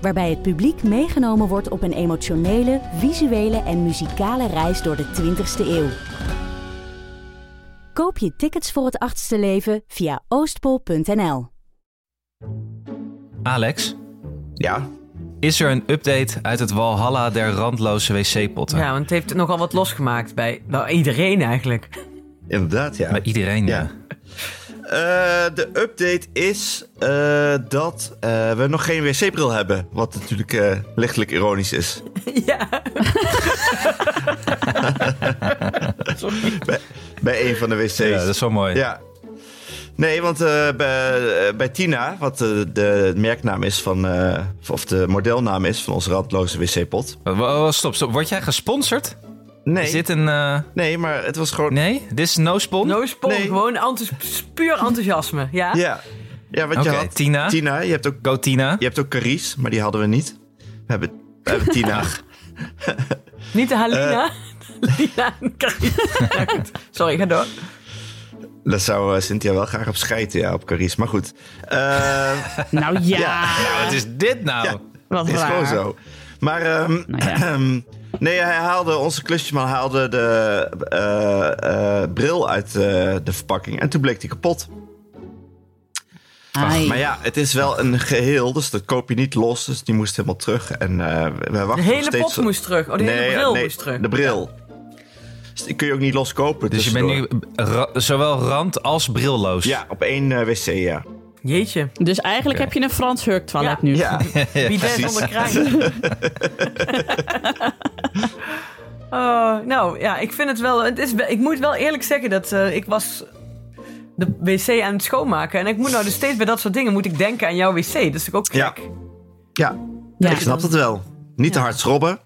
Waarbij het publiek meegenomen wordt op een emotionele, visuele en muzikale reis door de 20ste eeuw. Koop je tickets voor het achtste leven via oostpol.nl. Alex, Ja, is er een update uit het Walhalla der randloze wc-potten? Ja, want het heeft nogal wat losgemaakt bij nou, iedereen eigenlijk. inderdaad, ja. Bij iedereen, ja. Ja. Eh, de update is eh, dat eh, we nog geen wc-bril hebben. Wat natuurlijk eh, lichtelijk ironisch is. ja. bij, bij een van de wc's. Ja, dat is wel mooi. Ja. Nee, want eh, bij, bij Tina, wat de merknaam is van, eh, of de modelnaam is van onze randloze wc-pot. Stop, stop. Word jij gesponsord? Nee, Is dit een... eh, nee, maar het was gewoon... Nee? Dit is no spon? No spon, Nee. gewoon enthous- puur enthousiasme. Ja? Ja, ja want je Oké, had Tina. Tina, je hebt ook, Go Tina. je hebt ook Carice, maar die hadden we niet. We hebben, we hebben Tina. Niet de Halina. Eh. Halina en. Ja, goed. Sorry, ga door. Daar zou eh, Cynthia wel graag op schijten, ja, op Carice. Maar goed. Eh Nou ja, Nou, wat is dit nou? Ja. wat is raar. gewoon zo. Maar ehm, Nou ja. nee, hij haalde, onze klusjesman haalde de eh, eh, bril uit eh, de verpakking. En toen bleek die kapot. Ai. Maar ja, het is wel een geheel, dus dat koop je niet los. Dus die moest helemaal terug. En eh, we wachten De hele steeds... pot moest terug. Oh, de hele bril moest terug. de bril. Dus die kun je ook niet loskopen. Dus je bent nu ra- zowel rand als brilloos. Ja, op één wc, ja. Jeetje. Dus eigenlijk heb je een Frans Hurk toilet Ja. nu. Ja, Bidet precies. zonder kraan. oh, nou ja, ik vind het wel. Het is, ik moet wel eerlijk zeggen dat eh, ik was de wc aan het schoonmaken. En ik moet nou dus steeds bij dat soort dingen moet ik denken aan jouw wc. Dat is natuurlijk ook Ja. gek. ja, Ja. ik snap het wel. Niet te Ja. hard schrobben.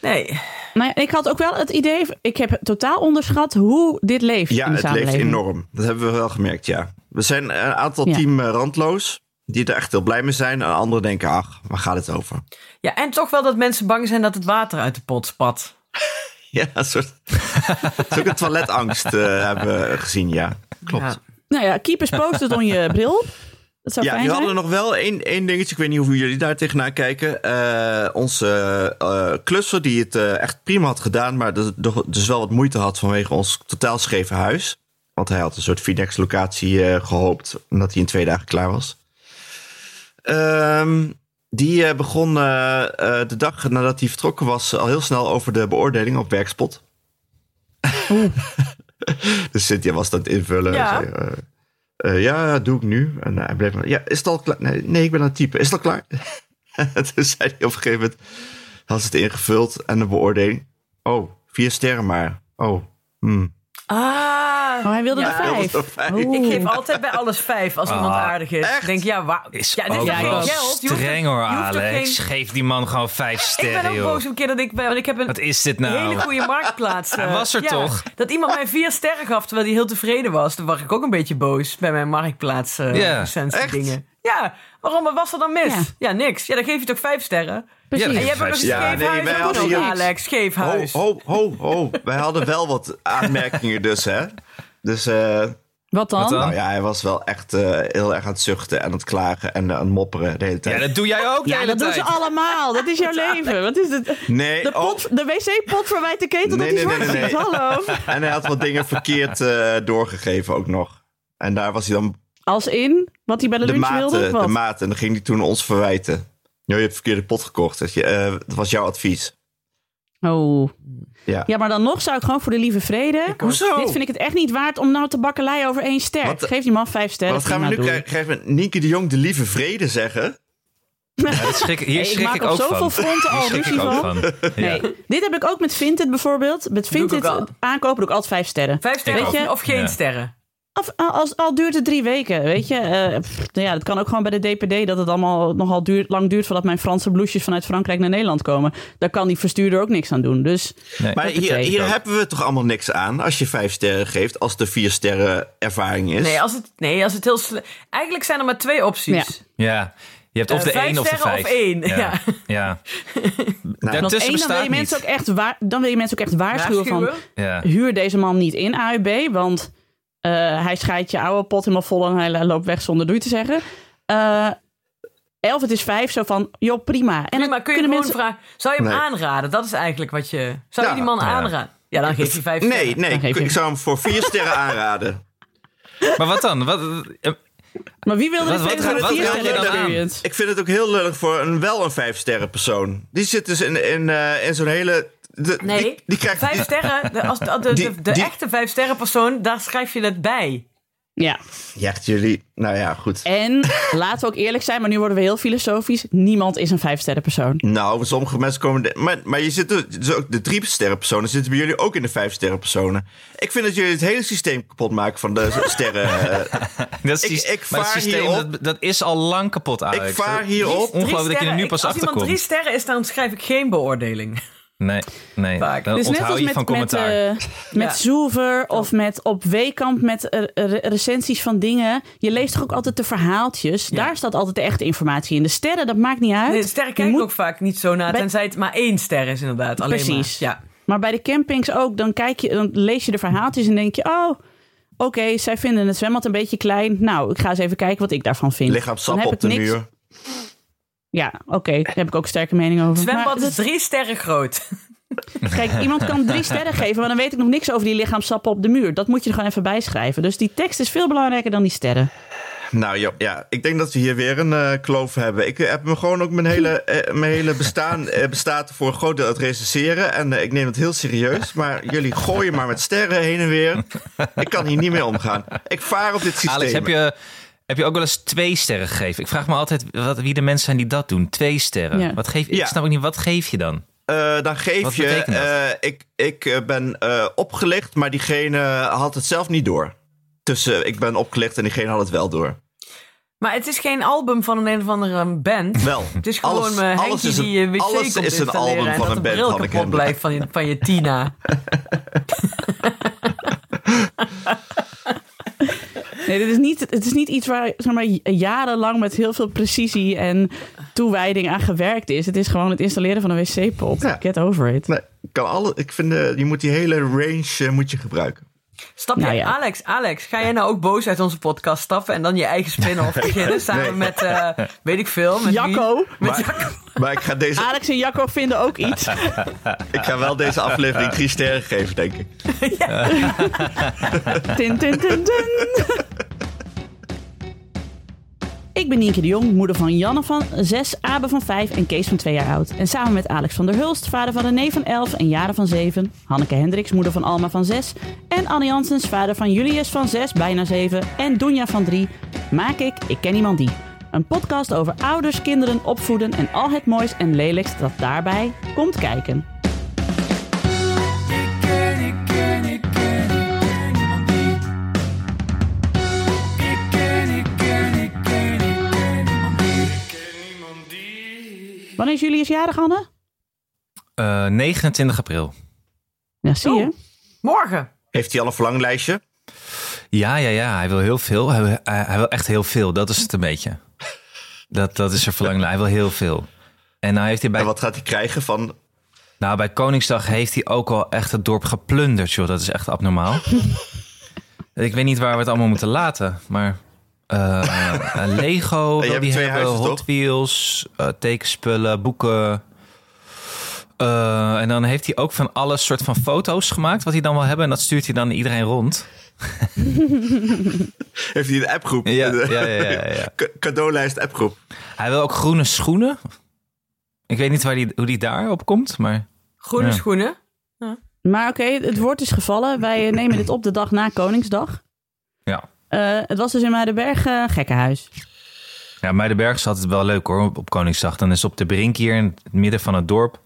Nee. Nou ja, ik had ook wel het idee, ik heb totaal onderschat hoe dit leeft Ja, in de het leeft enorm. Dat hebben we wel gemerkt, ja. We zijn een aantal Ja. team eh, randloos. Die er echt heel blij mee zijn. En anderen denken, ach, waar gaat het over? Ja, en toch wel dat mensen bang zijn dat het water uit de pot spat. Ja, een soort... Een toiletangst eh, hebben we gezien, ja. Klopt. Ja. Nou ja, keep us posted on je bril. Dat zou Ja, fijn zijn. hadden we nog wel één, één dingetje. Ik weet niet hoe jullie daar tegenaan kijken. Eh, onze eh, klusser die het eh, echt prima had gedaan... maar dus, dus wel wat moeite had vanwege ons totaal scheve huis. Want hij had een soort Finex-locatie eh, gehoopt... omdat hij in twee dagen klaar was. Ehm, die begon de dag nadat hij vertrokken was... al heel snel over de beoordeling op Werkspot. dus Cynthia was dat invullen. Ja. Zei, eh, eh, ja, doe ik nu. En hij bleef ja, is het al klaar? Nee, nee, ik ben aan het typen. Is het al klaar? en toen zei hij op een gegeven moment, had ze het ingevuld en de beoordeling. Oh, vier sterren maar. Oh, hmm. Ah. Oh, hij wilde Ja, er vijf. Ik geef altijd bij alles vijf als iemand Ah, aardig is. echt? Denk, ja, waar? Is ja, dit toch wel streng hoor, Alex. geen- Geef die man gewoon vijf Ik ben sterren, ook joh. boos een keer dat ik... Want ik heb een Wat is dit nou? hele goede marktplaats. Hij eh, was er ja, toch? Dat iemand mij vier sterren gaf terwijl hij heel tevreden was. Toen was ik ook een beetje boos bij mijn marktplaats eh Ja, echt? dingen. Ja, waarom? Wat was er dan mis? Ja. Ja, niks. Ja, dan geef je toch vijf sterren? Precies. Ja, En je hebt ook nog een Ja, nee, wij hadden Alex, scheef Ho, huis. ho, ho, ho. Wij hadden wel wat aanmerkingen dus, hè. Dus, eh, Wat dan? Wat dan? nou ja, hij was wel echt eh, heel erg aan het zuchten en aan het klagen en eh, aan het mopperen de hele tijd. Ja, dat doe jij ook de Ja, hele dat doen ze allemaal. Dat is jouw leven. Wat is dit? Nee, De, oh, pot, de wc-pot verwijt de ketel Nee, dat hij nee, zwart nee, nee, is. Hallo. en hij had wat dingen verkeerd eh, doorgegeven ook nog. En daar was hij dan Als in wat hij bij de, de lunch maat, wilde? Wat? de maat. En dan ging hij toen ons verwijten. Jo, je hebt verkeerde pot gekocht. Dat, je, eh, dat was jouw advies. Oh. Ja. Ja, maar dan nog zou ik gewoon voor de lieve vrede... Hoezo? Dit vind ik het echt niet waard om nou te bakkeleien over één ster. Wat- Geef die man vijf sterren. Wat gaan we nu krijgen? Krijgen we Nienke de Jong de lieve vrede zeggen? Ja, dat schrik, hier Hey, ik schrik maak ik op ook zoveel van. fronten al schrik ik ruzie van. Ja. Nee, dit heb ik ook met Vinted bijvoorbeeld. Met Vinted aankopen doe ik altijd vijf sterren. Vijf sterren Weet of, je? of geen Ja. sterren? Of, als, al duurt het drie weken, weet je. Eh, pff, nou ja, dat kan ook gewoon bij de DPD dat het allemaal nogal duurt, lang duurt voordat mijn Franse blouses vanuit Frankrijk naar Nederland komen. Daar kan die verstuurder ook niks aan doen. Dus Nee. Maar hier, hier hebben we toch allemaal niks aan als je vijf sterren geeft, als de vier sterren ervaring is. Nee, als het, nee, als het heel Eigenlijk zijn er maar twee opties. Ja, je hebt of Eh, de vijf 1 of de 5. of één, ja. ja. Nou, want één, dan wil, bestaat je mensen ook echt waar, dan wil je mensen ook echt waarschuwen, Waarschuwen? van Ja. huur deze man niet in AUB, want eh, hij scheidt je oude pot helemaal vol en hij loopt weg zonder doei te zeggen. Eh elf, het is vijf, zo van, joh, prima. En Nee, dan maar kun je kunnen gewoon mensen... vragen... Zou je hem Nee. aanraden? Dat is eigenlijk wat je... Zou je die man Ja. aanraden? Ja, dan geef je vijf nee, sterren. nee, ik, je- ik zou hem voor vier sterren aanraden. Maar wat dan? Wat, eh, Maar wie wil er Wat- vier sterren wat vier? Ik vind het ook heel lullig voor een wel een vijf sterren persoon. Die zit dus in, in, eh, in zo'n hele. De- Nee, die, die krijgt. vijf die- sterren, de, als de, de, Die- de, de die- echte vijf sterren persoon, daar schrijf je het bij. Ja, Ja, jullie. Nou ja, goed. en laten we ook eerlijk zijn, maar nu worden we heel filosofisch. Niemand is een vijf sterren persoon. Nou, sommige mensen komen. de- maar, maar je zit ook de drie sterren personen zitten bij jullie ook in de vijf sterren personen. Ik vind dat jullie het hele systeem kapot maken van de sterren. eh, dat, Ik- is, ik maar het vaar systeem hierop. dat, dat is al lang kapot, Alex. Ik vaar hierop. Ongelooflijk dat je er nu ik- pas Als iemand drie sterren is, dan schrijf ik geen beoordeling. Nee, nee. Vaak. Dan Dus net onthoud als je met, van met, commentaar. eh, met Ja. Zoever of met op Weekamp met eh, re- recensies van dingen. Je leest toch ook altijd de verhaaltjes. Daar staat altijd de echte informatie in. De sterren, dat maakt niet uit. Nee, de sterren kijken moet- ook vaak niet zo naar, Bij- tenzij het maar één ster is inderdaad. Alleen Precies. Maar. Ja. Maar bij de campings ook, dan, kijk je, dan lees je de verhaaltjes en denk je... oh, oké, zij vinden het zwembad een beetje klein. Nou, ik ga eens even kijken wat ik daarvan vind. Lichaam Dan sap heb op ik de niks- muur. Ja, oké, daar heb ik ook een sterke mening over. Zwembad Maar is drie sterren groot. Kijk, iemand kan drie sterren geven, maar dan weet ik nog niks over die lichaamsappen op de muur. Dat moet je er gewoon even bijschrijven. Dus die tekst is veel belangrijker dan die sterren. Nou ja, ja, ik denk dat we hier weer een eh, kloof hebben. Ik heb me gewoon ook mijn hele, eh, mijn hele bestaan eh, bestaat voor een groot deel uit recenseren. En eh, ik neem het heel serieus. Maar jullie gooien maar met sterren heen en weer. Ik kan hier niet mee omgaan. Ik vaar op dit systeem. Alex, heb je, heb je ook wel eens twee sterren gegeven? Ik vraag me altijd wat, wie de mensen zijn die dat doen. Twee sterren. Ja. Wat geef, Ja. Ik snap ook niet, wat geef je dan? Eh, dan geef Wat je. betekent dat? eh, ik ik eh, ben eh, opgelicht, maar diegene had het zelf niet door. Tussen ik ben opgelicht en diegene had het wel door. Maar het is geen album van een een of andere band. Wel. Het is gewoon alles, mijn alles is een, die je wc alles komt is een album en van dat een band. kapot blijft van je, van je Tina. Nee, dit is niet, het is niet iets waar zeg maar, jarenlang met heel veel precisie en toewijding aan gewerkt is. Het is gewoon het installeren van een wc-pot. Ja. Get over it. Nee, kan alle, ik vind, eh, je moet die hele range eh, moet je gebruiken. Stap je, Nou ja. Alex, Alex, ga jij nou ook boos uit onze podcast stappen en dan je eigen spin-off beginnen samen Nee. met, eh, weet ik veel, met wie? Jacco. Met Maar- Jacco. Maar ik ga, deze, Alex en Jacco vinden ook iets. ik ga wel deze aflevering drie sterren geven, denk ik. Tin, tin, tin, tin. Ben Nienke de Jong, moeder van Janne van 6, Abe van 5 en Kees van 2 jaar oud. En samen met Alex van der Hulst, vader van René van 11 en Jaren van 7, Hanneke Hendricks, moeder van Alma van 6 en Anne Janssens, vader van Julius van 6, bijna 7 en Donja van 3, maak ik Ik Ken Iemand Die. Een podcast over ouders, kinderen, opvoeden en al het moois en lelijks dat daarbij komt kijken. Wanneer is Julius jarig, Anne? Eh, 29 april. Ja, zie je. Oh. Morgen. Heeft hij al een verlanglijstje? Ja, ja, ja. Hij wil heel veel. Hij, wil- hij, hij wil echt heel veel. Dat is het een beetje. Dat, dat is zijn verlangen. Hij wil heel veel. En nou heeft hij bij, En wat gaat hij krijgen van... nou, bij Koningsdag heeft hij ook al echt het dorp geplunderd, joh. Dat is echt abnormaal. Ik weet niet waar we het allemaal moeten laten, maar... eh, eh, Lego, je wil hebt die twee hebben, huizen, Hot toch? Wheels, eh, tekenspullen, boeken. Eh, en dan heeft hij ook van alles soort van foto's gemaakt, wat hij dan wil hebben. En dat stuurt hij dan iedereen rond. Heeft hij een appgroep? Ja, ja, ja, ja, ja. ca- Cadeaulijst appgroep. Hij wil ook groene schoenen. Ik weet niet waar die, hoe die daarop komt, maar... Groene Ja. schoenen. Maar oké, het woord is gevallen. Wij nemen dit op de dag na Koningsdag. Eh, het was dus in Muidenberg eh gekkenhuis. Ja, Muidenberg is altijd wel leuk hoor, op, Koningsdag. Dan is op de Brink hier in het midden van het dorp.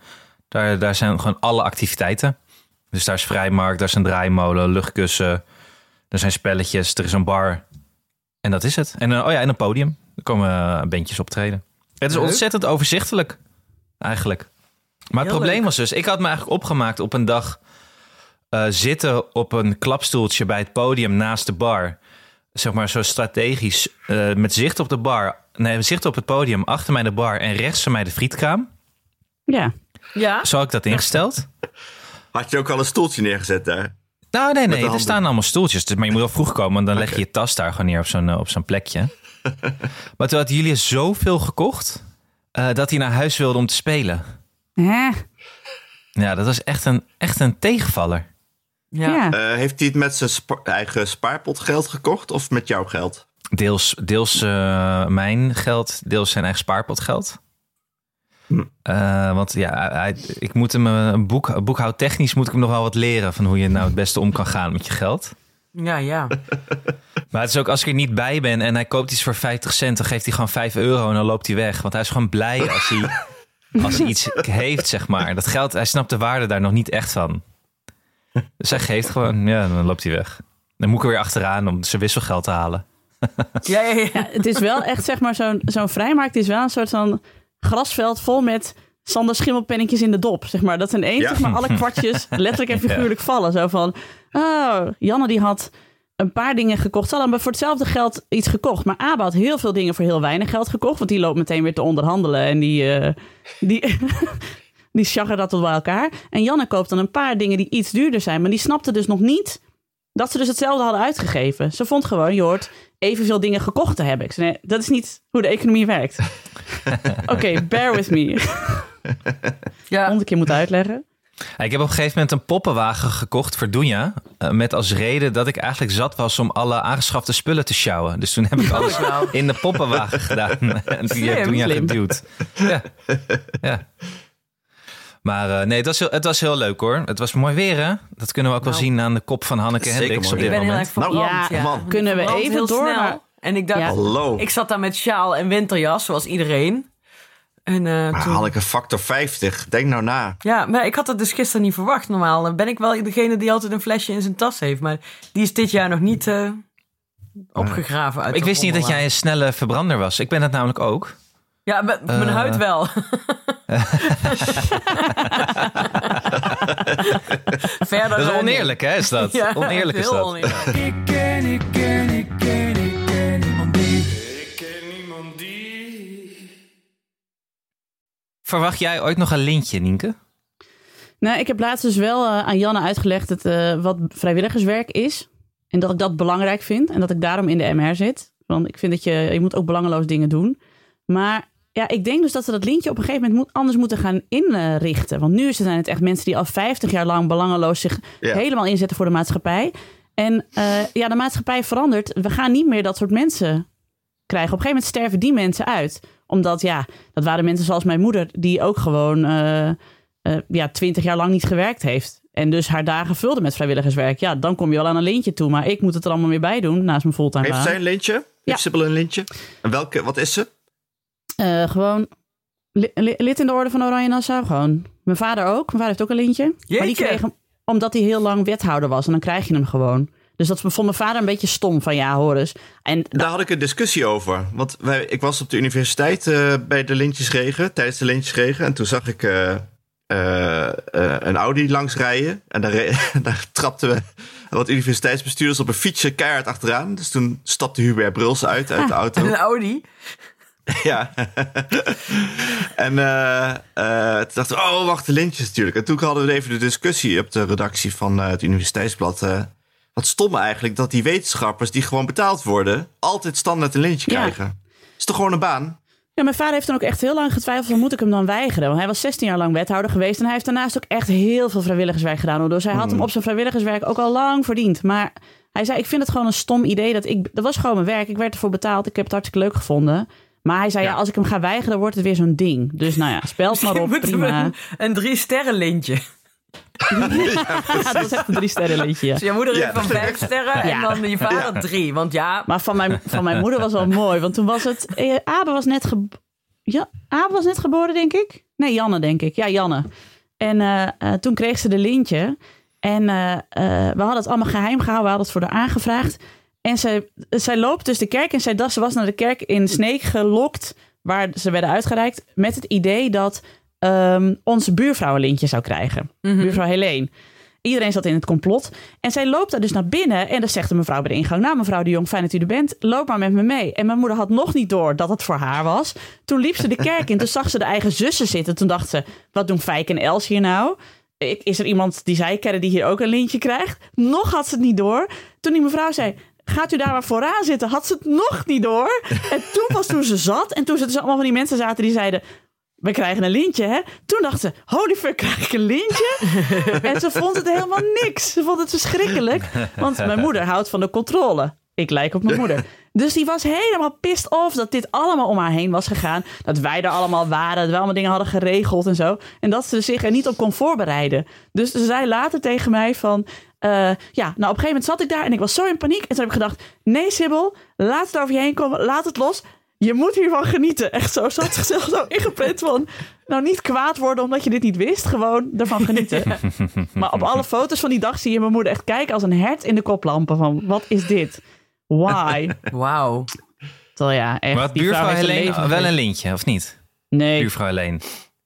Daar, daar zijn gewoon alle activiteiten. Dus daar is vrijmarkt, daar is een draaimolen, luchtkussen. Er zijn spelletjes, er is een bar. En dat is het. En, eh, oh ja, en een podium. Er komen bandjes optreden. Het is Leuk. ontzettend overzichtelijk, eigenlijk. Maar het Heel probleem leuk. was dus, ik had me eigenlijk opgemaakt op een dag eh, zitten op een klapstoeltje bij het podium naast de bar. Zeg maar zo strategisch, eh, met zicht op de bar. Nee, zicht op het podium, achter mij de bar en rechts van mij de frietkraam. Ja. Ja? Zo had ik dat ingesteld. Had je ook al een stoeltje neergezet daar? Nou, nee, nee, er staan allemaal stoeltjes. Dus- Maar je moet wel vroeg komen, want dan leg je je tas daar gewoon neer op zo'n, eh, op zo'n plekje. maar toen had Julia zoveel gekocht, eh, dat hij naar huis wilde om te spelen. Hè? Ja, dat was echt een, echt een tegenvaller. Ja. Ja. Eh, heeft hij het met zijn spa- eigen spaarpotgeld gekocht of met jouw geld? Deels, deels eh, mijn geld, deels zijn eigen spaarpotgeld. Hm. Eh, want ja, hij, ik moet hem een boek, boekhoudtechnisch moet ik hem nog wel wat leren van hoe je nou het beste om kan gaan met je geld. Ja, ja. Maar het is ook als ik er niet bij ben en hij koopt iets voor 50 cent, dan geeft hij gewoon 5 euro en dan loopt hij weg. Want hij is gewoon blij als hij, als hij iets heeft, zeg maar. Dat geld, hij snapt de waarde daar nog niet echt van. Dus hij geeft gewoon, ja, dan loopt hij weg. Dan moet ik er weer achteraan om zijn wisselgeld te halen. Ja, ja, ja. Ja, het is wel echt, zeg maar, zo'n zo'n vrijmarkt is wel een soort van grasveld vol met Sander schimmelpennetjes in de dop. Zeg maar. Dat zijn één, Ja. zeg maar, alle kwartjes letterlijk en figuurlijk vallen. Zo van, oh, Janne die had een paar dingen gekocht. Ze hadden voor hetzelfde geld iets gekocht. Maar Abe had heel veel dingen voor heel weinig geld gekocht. Want die loopt meteen weer te onderhandelen. En die, eh die, die sjaggen dat tot bij elkaar. En Janne koopt dan een paar dingen die iets duurder zijn. Maar die snapte dus nog niet dat ze dus hetzelfde hadden uitgegeven. Ze vond gewoon, je hoort evenveel dingen gekocht te hebben. Ik zei, nee, dat is niet hoe de economie werkt. Oké, bear with me. ja. Honderd keer moeten uitleggen. Ik heb op een gegeven moment een poppenwagen gekocht voor Doenja. eh, Met als reden dat ik eigenlijk zat was om alle aangeschafte spullen te sjouwen. Dus toen heb ik alles wel. in de poppenwagen gedaan. En die. Doenja Slim. geduwd. Ja. ja. Maar eh, nee, het was, heel, het was heel leuk hoor. Het was mooi weer hè. Dat kunnen we ook wel Nou. zien aan de kop van Hanneke Zeker Hendricks op mooi dit Ik ben heel moment. erg verbrand. Nou, ja, man. Kunnen we even door snel. En ik dacht, Ja. Hallo. ik zat daar met sjaal en winterjas, zoals iedereen. En eh, Maar toen... Hanneke, factor 50. Denk nou na. Ja, maar ik had het dus gisteren niet verwacht. Normaal ben ik wel degene die altijd een flesje in zijn tas heeft. Maar die is dit jaar nog niet eh, opgegraven uit Ik wist niet dat jij een snelle verbrander was. Ik ben het namelijk ook. Ja, met mijn Eh. huid wel. Verder Dat is oneerlijk hè, is dat? Ja, oneerlijk is dat. oneerlijk. Ik ken, ik ken, ik ken, ik ken niemand die. Ik ken niemand die. Verwacht jij ooit nog een lintje, Nienke? Nou, ik heb laatst dus wel eh, aan Janne uitgelegd het, eh, wat vrijwilligerswerk is. En dat ik dat belangrijk vind. En dat ik daarom in de MR zit. Want ik vind dat je, je moet ook belangeloos dingen doen. Maar ja, ik denk dus dat we dat lintje op een gegeven moment moet, anders moeten gaan inrichten. Want nu zijn het echt mensen die al 50 jaar lang belangeloos zich Ja. helemaal inzetten voor de maatschappij. En eh, ja, de maatschappij verandert. We gaan niet meer dat soort mensen krijgen. Op een gegeven moment sterven die mensen uit. Omdat ja, dat waren mensen zoals mijn moeder, die ook gewoon eh, ja, 20 jaar lang niet gewerkt heeft. En dus haar dagen vulde met vrijwilligerswerk. Ja, dan kom je wel aan een lintje toe. Maar ik moet het er allemaal weer bij doen naast mijn fulltime Heeft baan. zij een lintje? Heeft Ja. Sibyl een lintje? En welke, wat is ze? Eh, gewoon li- li- lid in de orde van Oranje Nassau. Gewoon. Mijn vader ook. Mijn vader heeft ook een lintje. Maar die kreeg hem omdat hij heel lang wethouder was. En dan krijg je hem gewoon. Dus dat vond mijn vader een beetje stom. Van ja, hoor eens. En Daar had ik een discussie over. Want wij, ik was op de universiteit eh, bij de Lintjesregen, tijdens de Lintjesregen. En toen zag ik eh, een Audi langs rijden. En daar, daar trapten we wat universiteitsbestuurders op een fietsje keihard achteraan. Dus toen stapte Hubert Bruls uit, uit de auto. En een Audi. Ja. en eh, eh, toen dachten we, oh, wacht, de lintjes natuurlijk. En toen hadden we even de discussie op de redactie van eh, het Universiteitsblad. wat stom eigenlijk dat die wetenschappers die gewoon betaald worden... altijd standaard een lintje Ja. krijgen. Is toch gewoon een baan? Ja, mijn vader heeft dan ook echt heel lang getwijfeld van moet ik hem dan weigeren? Want hij was 16 jaar lang wethouder geweest en hij heeft daarnaast ook echt heel veel vrijwilligerswerk gedaan. Dus hij had hem op zijn vrijwilligerswerk ook al lang verdiend. Maar hij zei, ik vind het gewoon een stom idee. Dat, ik, dat was gewoon mijn werk, ik werd ervoor betaald, ik heb het hartstikke leuk gevonden. Maar hij zei, ja, Ja. als ik hem ga weigeren, wordt het weer zo'n ding. Dus nou ja, speld maar op, prima. een, een drie sterren lintje. dat is echt een drie sterren liedje. Dus je moeder Ja. heeft van vijf sterren en Ja. dan je vader drie. Want ja, Maar van mijn, van mijn moeder was wel mooi. Want toen was het... Eh, Abe was net geboren. Ja, Abe was net geboren, denk ik. Nee, Janne, denk ik. Ja, Janne. En eh, eh, toen kreeg ze de lintje. En eh, eh, we hadden het allemaal geheim gehouden. We hadden het voor haar aangevraagd. En zij, zij loopt dus de kerk in. Zij dacht, ze was naar de kerk in Sneek gelokt. Waar ze werden uitgereikt. Met het idee dat ehm, onze buurvrouw een lintje zou krijgen. Buurvrouw Helene. Iedereen zat in het complot. En zij loopt daar dus naar binnen. En dan zegt de mevrouw bij de ingang... Nou, mevrouw de Jong, fijn dat u er bent. Loop maar met me mee. En mijn moeder had nog niet door dat het voor haar was. Toen liep ze de kerk in. Toen zag ze de eigen zussen zitten. Toen dacht ze, wat doen Fijk en Els hier nou? Ik- Is er iemand die zij kennen die hier ook een lintje krijgt? Nog had ze het niet door. Toen die mevrouw zei... Gaat u daar maar vooraan zitten? Had ze het nog niet door. En toen pas toen ze zat. En toen ze dus allemaal van die mensen zaten die zeiden... We krijgen een lintje, hè? Toen dacht ze, holy fuck, krijg ik een lintje? en ze vond het helemaal niks. Ze vond het verschrikkelijk. Want mijn moeder houdt van de controle. Ik lijk op mijn moeder. Dus die was helemaal pissed off dat dit allemaal om haar heen was gegaan. Dat wij er allemaal waren. Dat we allemaal dingen hadden geregeld en zo. En dat ze zich er niet op kon voorbereiden. Dus ze zei later tegen mij van... eh, ja, nou op een gegeven moment zat ik daar en ik was zo in paniek. En toen heb ik gedacht, nee Sibyl, laat het over je heen komen. Laat het los. Je moet hiervan genieten. Echt zo. Ze had zichzelf zo ingeprent van... Nou, niet kwaad worden omdat je dit niet wist. Gewoon ervan genieten. maar op alle foto's van die dag zie je mijn moeder echt kijken als een hert in de koplampen. Van, wat is dit? Why? Wauw. Terwijl ja, echt. Maar buurvrouw Helene wel een lintje, of niet? Nee, Buurvrouw Helene.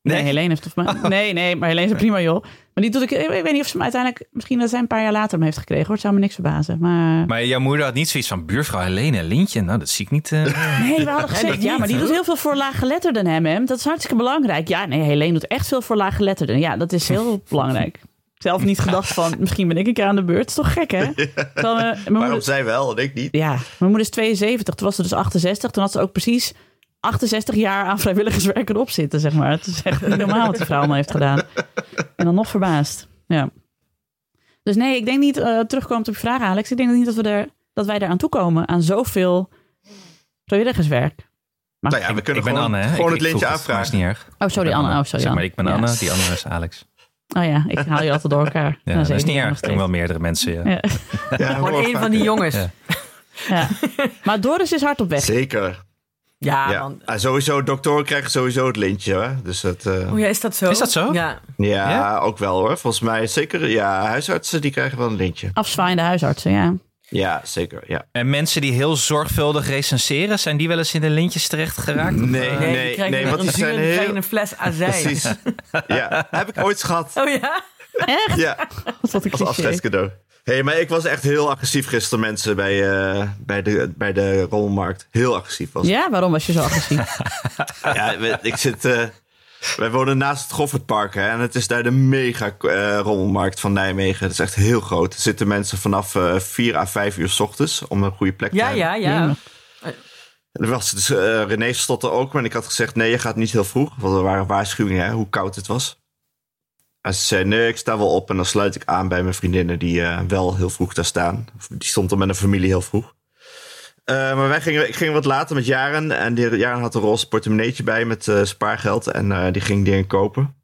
Nee, Nee? Helene heeft het mij. Nee, nee, maar Helene is prima joh. Maar die doet ik, ik weet niet of ze hem uiteindelijk, misschien dat zij een paar jaar later hem heeft gekregen hoor. Het zou me niks verbazen. Maar, Maar jouw moeder had niet zoiets van buurvrouw Helene, lintje. Nou, dat zie ik niet. eh. nee, we hadden gezegd, ja, maar die doet heel veel voor laaggeletterden hem, hem. Dat is hartstikke belangrijk. Ja, nee, Helene doet echt veel voor laaggeletterden. Ja, dat is heel belangrijk. Zelf niet gedacht van, misschien ben ik een keer aan de beurt. Het is toch gek, hè? Terwijl, eh, mijn Waarom moeder, zij wel en ik niet? ja, mijn moeder is 72. Toen was ze dus 68. Toen had ze ook precies 68 jaar aan vrijwilligerswerk erop zitten, zeg maar. Het is echt niet normaal wat die vrouw allemaal heeft gedaan. En dan nog verbaasd. Ja. Dus nee, ik denk niet, eh terugkomend op je vraag, Alex. Ik denk niet dat, we er, dat wij eraan toekomen. Aan zoveel vrijwilligerswerk. Maar, Nou ja, we kunnen ik ben gewoon, Anne, hè? gewoon Ik- het lintje het, maar is niet erg. oh, sorry, ben Anne. Oh, sorry, Zeg maar, Anne. ik ben Ja. Anne, die andere is Alex. Oh ja, ik haal je altijd door elkaar. Ja, Nou, dat is niet erg. Er zijn wel meerdere mensen, ja. Ja. Ja, Gewoon hoor, één van die jongens. Ja. Ja. Maar Doris is hard op weg. Zeker. Ja, Ja. man. En sowieso, doktoren krijgen sowieso het lintje. Hè? Dus dat, eh, Oh ja, is dat zo? Is dat zo? Ja. ja, Ja? ook wel hoor. Volgens mij zeker. Ja, huisartsen die krijgen wel een lintje. Afzwaaiende huisartsen, ja. Ja, zeker. Ja. En mensen die heel zorgvuldig recenseren, zijn die wel eens in de lintjes terecht geraakt? Of, Nee, Nee, nee, die krijgen nee, een want die zijn die krijgen heel... een fles azijn. Precies. Ja, heb ik ooit gehad. Oh ja? Echt? Ja, een als cliché. afscheidscadeau. Hey, maar ik was echt heel agressief gisteren, mensen, bij, eh, bij, de, bij de rommelmarkt. Heel agressief was ik. Ja, waarom was je zo agressief? Ja, ik zit... eh, wij wonen naast het Goffertpark hè, en het is daar de mega eh, rommelmarkt van Nijmegen. Het is echt heel groot. Er zitten mensen vanaf eh 4 à 5 uur s ochtends om een goede plek te Ja, hebben. ja, ja. En er was dus, René stond er ook, maar ik had gezegd: nee, je gaat niet heel vroeg. Want er waren waarschuwingen hè, hoe koud het was. En ze zei: nee, ik sta wel op en dan sluit ik aan bij mijn vriendinnen die eh, wel heel vroeg daar staan. Die stond er met een familie heel vroeg. Eh, maar wij gingen, ik ging wat later met Jaren. En die, Jaren had een roze portemonneetje bij met eh, spaargeld. En die ging dingen kopen.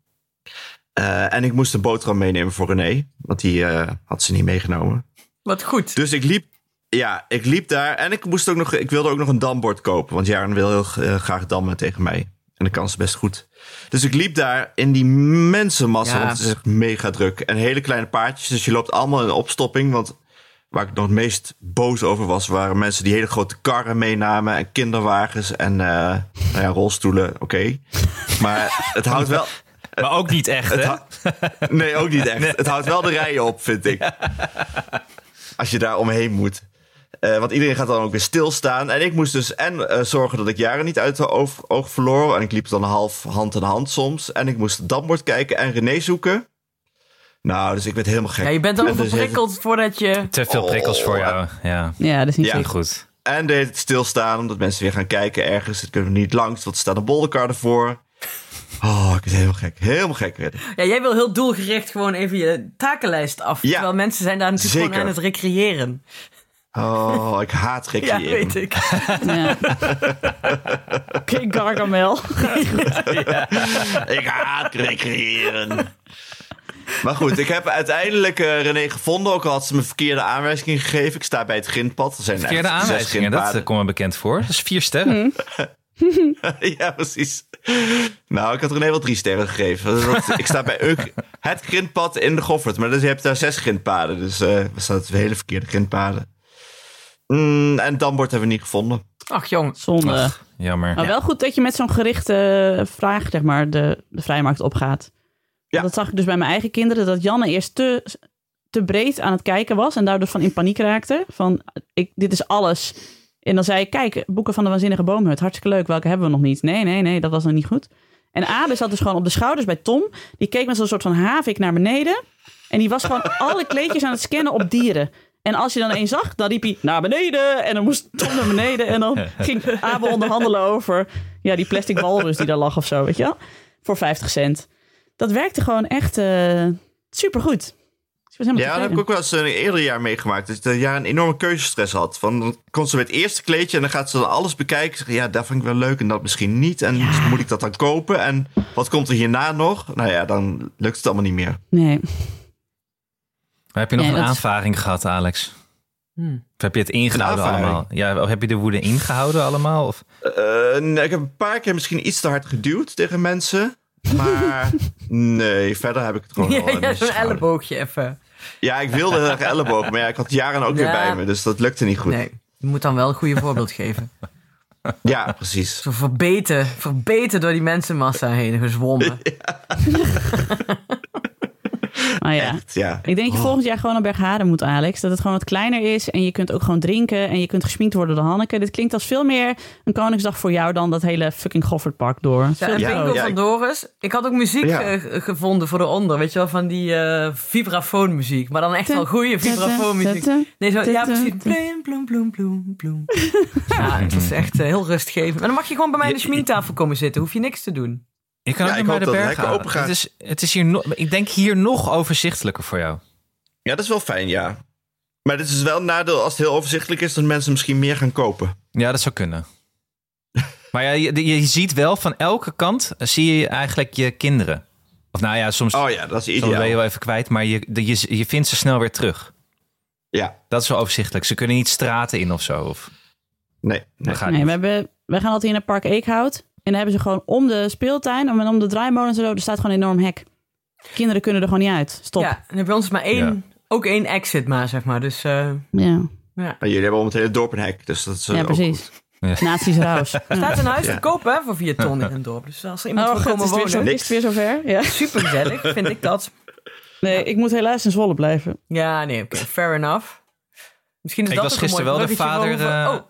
En ik moest een boterham meenemen voor René. Want die had ze niet meegenomen. Wat goed. Dus ik liep, ja, ik liep daar en ik, moest ook nog, ik wilde ook nog een dambord kopen. Want Jaren wil heel graag dammen tegen mij. En dat kan ze best goed. Dus ik liep daar in die mensenmassa, Ja. want het is echt mega druk. En hele kleine paardjes, dus je loopt allemaal in opstopping. Want waar ik nog het meest boos over was, waren mensen die hele grote karren meenamen. En kinderwagens en eh, nou ja, rolstoelen, oké. Maar het houdt wel... Maar ook niet echt, hè? Nee, ook niet echt. Het houdt wel de rijen op, vind ik. Als je daar omheen moet. Eh, want iedereen gaat dan ook weer stilstaan. En ik moest dus en eh, zorgen dat ik jaren niet uit de oog, oog verloor. En ik liep dan half hand in hand soms. En ik moest het dambord kijken en René zoeken. Nou, dus ik werd helemaal gek. Ja, je bent al En dus voordat je... Te veel prikkels voor jou. Ja, Ja, dat is niet Ja. goed. En deed het stilstaan, omdat mensen weer gaan kijken ergens. Het kunnen we niet langs, want er staat een bolderkar ervoor. Oh, ik werd helemaal gek. Helemaal gek werd ik. Ja, jij wil heel doelgericht gewoon even je takenlijst af. Ja. Terwijl mensen zijn daar natuurlijk Zeker. gewoon aan het recreëren. Oh, ik haat Ja, recreëren. weet ik. Ja. Oké, Gargamel. Ik haat recreëren. Maar goed, ik heb uiteindelijk eh, René gevonden. Ook al had ze me verkeerde aanwijzingen gegeven. Ik sta bij het grindpad. Er zijn Verkeerde aanwijzingen, dat eh, komt me bekend voor. Dat is vier sterren. ja, precies. Nou, ik had René wel drie sterren gegeven. Dat- ik sta bij Uk. het grindpad in de Goffert. Maar dus je hebt daar zes grindpaden. Dus eh we staan het hele verkeerde grindpaden. Mm, en Dambord hebben we niet gevonden. Ach jong. Zonde. Ach, jammer. Maar wel goed dat je met zo'n gerichte vraag, zeg maar, de, de vrijmarkt opgaat. Ja. Dat zag ik dus bij mijn eigen kinderen, dat Janne eerst te, te breed aan het kijken was en daardoor van in paniek raakte. Van, ik, dit is alles. En dan zei ik, kijk, boeken van de Waanzinnige Boomhut, hartstikke leuk, welke hebben we nog niet? Nee, nee, nee, dat was nog niet goed. En Abe zat dus gewoon op de schouders bij Tom. Die keek met zo'n soort van havik naar beneden. En die was gewoon alle kleedjes aan het scannen op dieren. En als je dan één zag, dan riep hij naar beneden. En dan moest Tom naar beneden. En dan ging Abe onderhandelen over ja, die plastic walrus die daar lag of zo, weet je wel? Voor 50 cent. Dat werkte gewoon echt eh supergoed. Dus ik was helemaal Ja, dat heb ik ook wel eens een eerder jaar meegemaakt. Dat je dat jaar een enorme keuzestress had. Van, dan komt ze met het eerste kleedje en dan gaat ze dan alles bekijken. Ja, dat vind ik wel leuk en dat misschien niet. En Ja. moet ik dat dan kopen? En wat komt er hierna nog? Nou ja, dan lukt het allemaal niet meer. Nee. Maar heb je nog Nee, een dat- aanvaring gehad, Alex? Hmm. Of heb je het ingehouden allemaal? Ja, of heb je de woede ingehouden allemaal? Of? Eh, nee, ik heb een paar keer misschien iets te hard geduwd tegen mensen. Maar nee, verder heb ik het gewoon Ja, ja, zo'n elleboogje even. Ja, ik wilde heel erg elleboog, maar ja, ik had Jaren ook weer bij me. Dus dat lukte niet goed. Nee, je moet dan wel een goede voorbeeld geven. Ja, precies. Zo verbeten, verbeten door die mensenmassa heen gezwommen. Maar ja. Echt, ja. Ik denk dat je volgend jaar gewoon naar Bergharen moet, Alex. Dat het gewoon wat kleiner is. En je kunt ook gewoon drinken. En je kunt gesminkt worden door Hanneke. Dit klinkt als veel meer een Koningsdag voor jou dan dat hele fucking Goffertpark door. Ja, en Ja, bingo ja, van ik- Doris. Ik had ook muziek Ja. eh, gevonden voor eronder. Weet je wel, van die eh vibrafoonmuziek. Maar dan echt wel goede vibrafoonmuziek. Nee, zo, ja, precies. Bloem, bloem, bloem, bloem, bloem. Ja, het was echt eh, heel rustgevend. Maar dan mag je gewoon bij mij aan de schminktafel komen zitten. Hoef je niks te doen. Je kan Ja, ook ik naar hoop de dat het open gaat. Het is, het is hier nog, ik denk hier nog overzichtelijker voor jou. Ja, dat is wel fijn, ja. Maar dit is wel een nadeel als het heel overzichtelijk is... dat mensen misschien meer gaan kopen. Ja, dat zou kunnen. maar ja, je, je ziet wel van elke kant eh, zie je eigenlijk je kinderen. Of nou ja, soms, Oh ja, dat is soms ben je ideaal. wel even kwijt, maar je, de- je, je vindt ze snel weer terug. Ja, Dat is wel overzichtelijk. Ze kunnen niet straten in of zo. Of, nee. nee. dat gaat Nee, niet. we, hebben, we gaan altijd in het park Eekhout. En dan hebben ze gewoon om de speeltuin en om de draaimolens en zo. Er staat gewoon een enorm hek. Kinderen kunnen er gewoon niet uit. Stop. Ja, en bij ons is maar één, ook één exit maar, zeg maar. Dus eh, Ja, ja. Maar jullie hebben om het hele dorp een hek, dus dat is eh, ja precies. Ja. Nazi's raus. Ja. staat een huis Ja. te kopen hè, voor vier ton in een dorp. Dus als er iemand Oh, wil komen is het, weer zo, wonen, is het weer zover? Ja. super gezellig, vind ik dat. Nee, ik moet helaas in Zwolle blijven. Ja, nee, oké, fair enough. Misschien is Ik dat was gisteren wel de vader, over- eh, Oh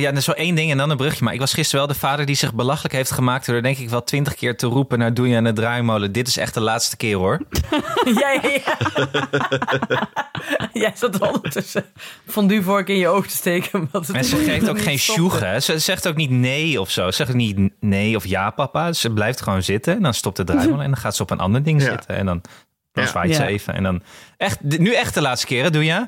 ja, dat is zo één ding en dan een brugje. Maar ik was gisteren wel de vader die zich belachelijk heeft gemaakt... door denk ik wel twintig keer te roepen naar Doe je aan de draaimolen. Dit is echt de laatste keer hoor. ja, ja, ja. Jij zat ondertussen fondue vork in je oog te steken. Want het En ze geeft ook geen sjoegen. hè. Ze zegt ook niet nee of zo. Ze zegt ook niet nee of ja papa. Ze blijft gewoon zitten en dan stopt de draaimolen... en dan gaat ze op een ander ding Ja. zitten. En dan, dan Ja. zwaait ze Ja. even. En dan echt, nu echt de laatste keer, hè? doe je?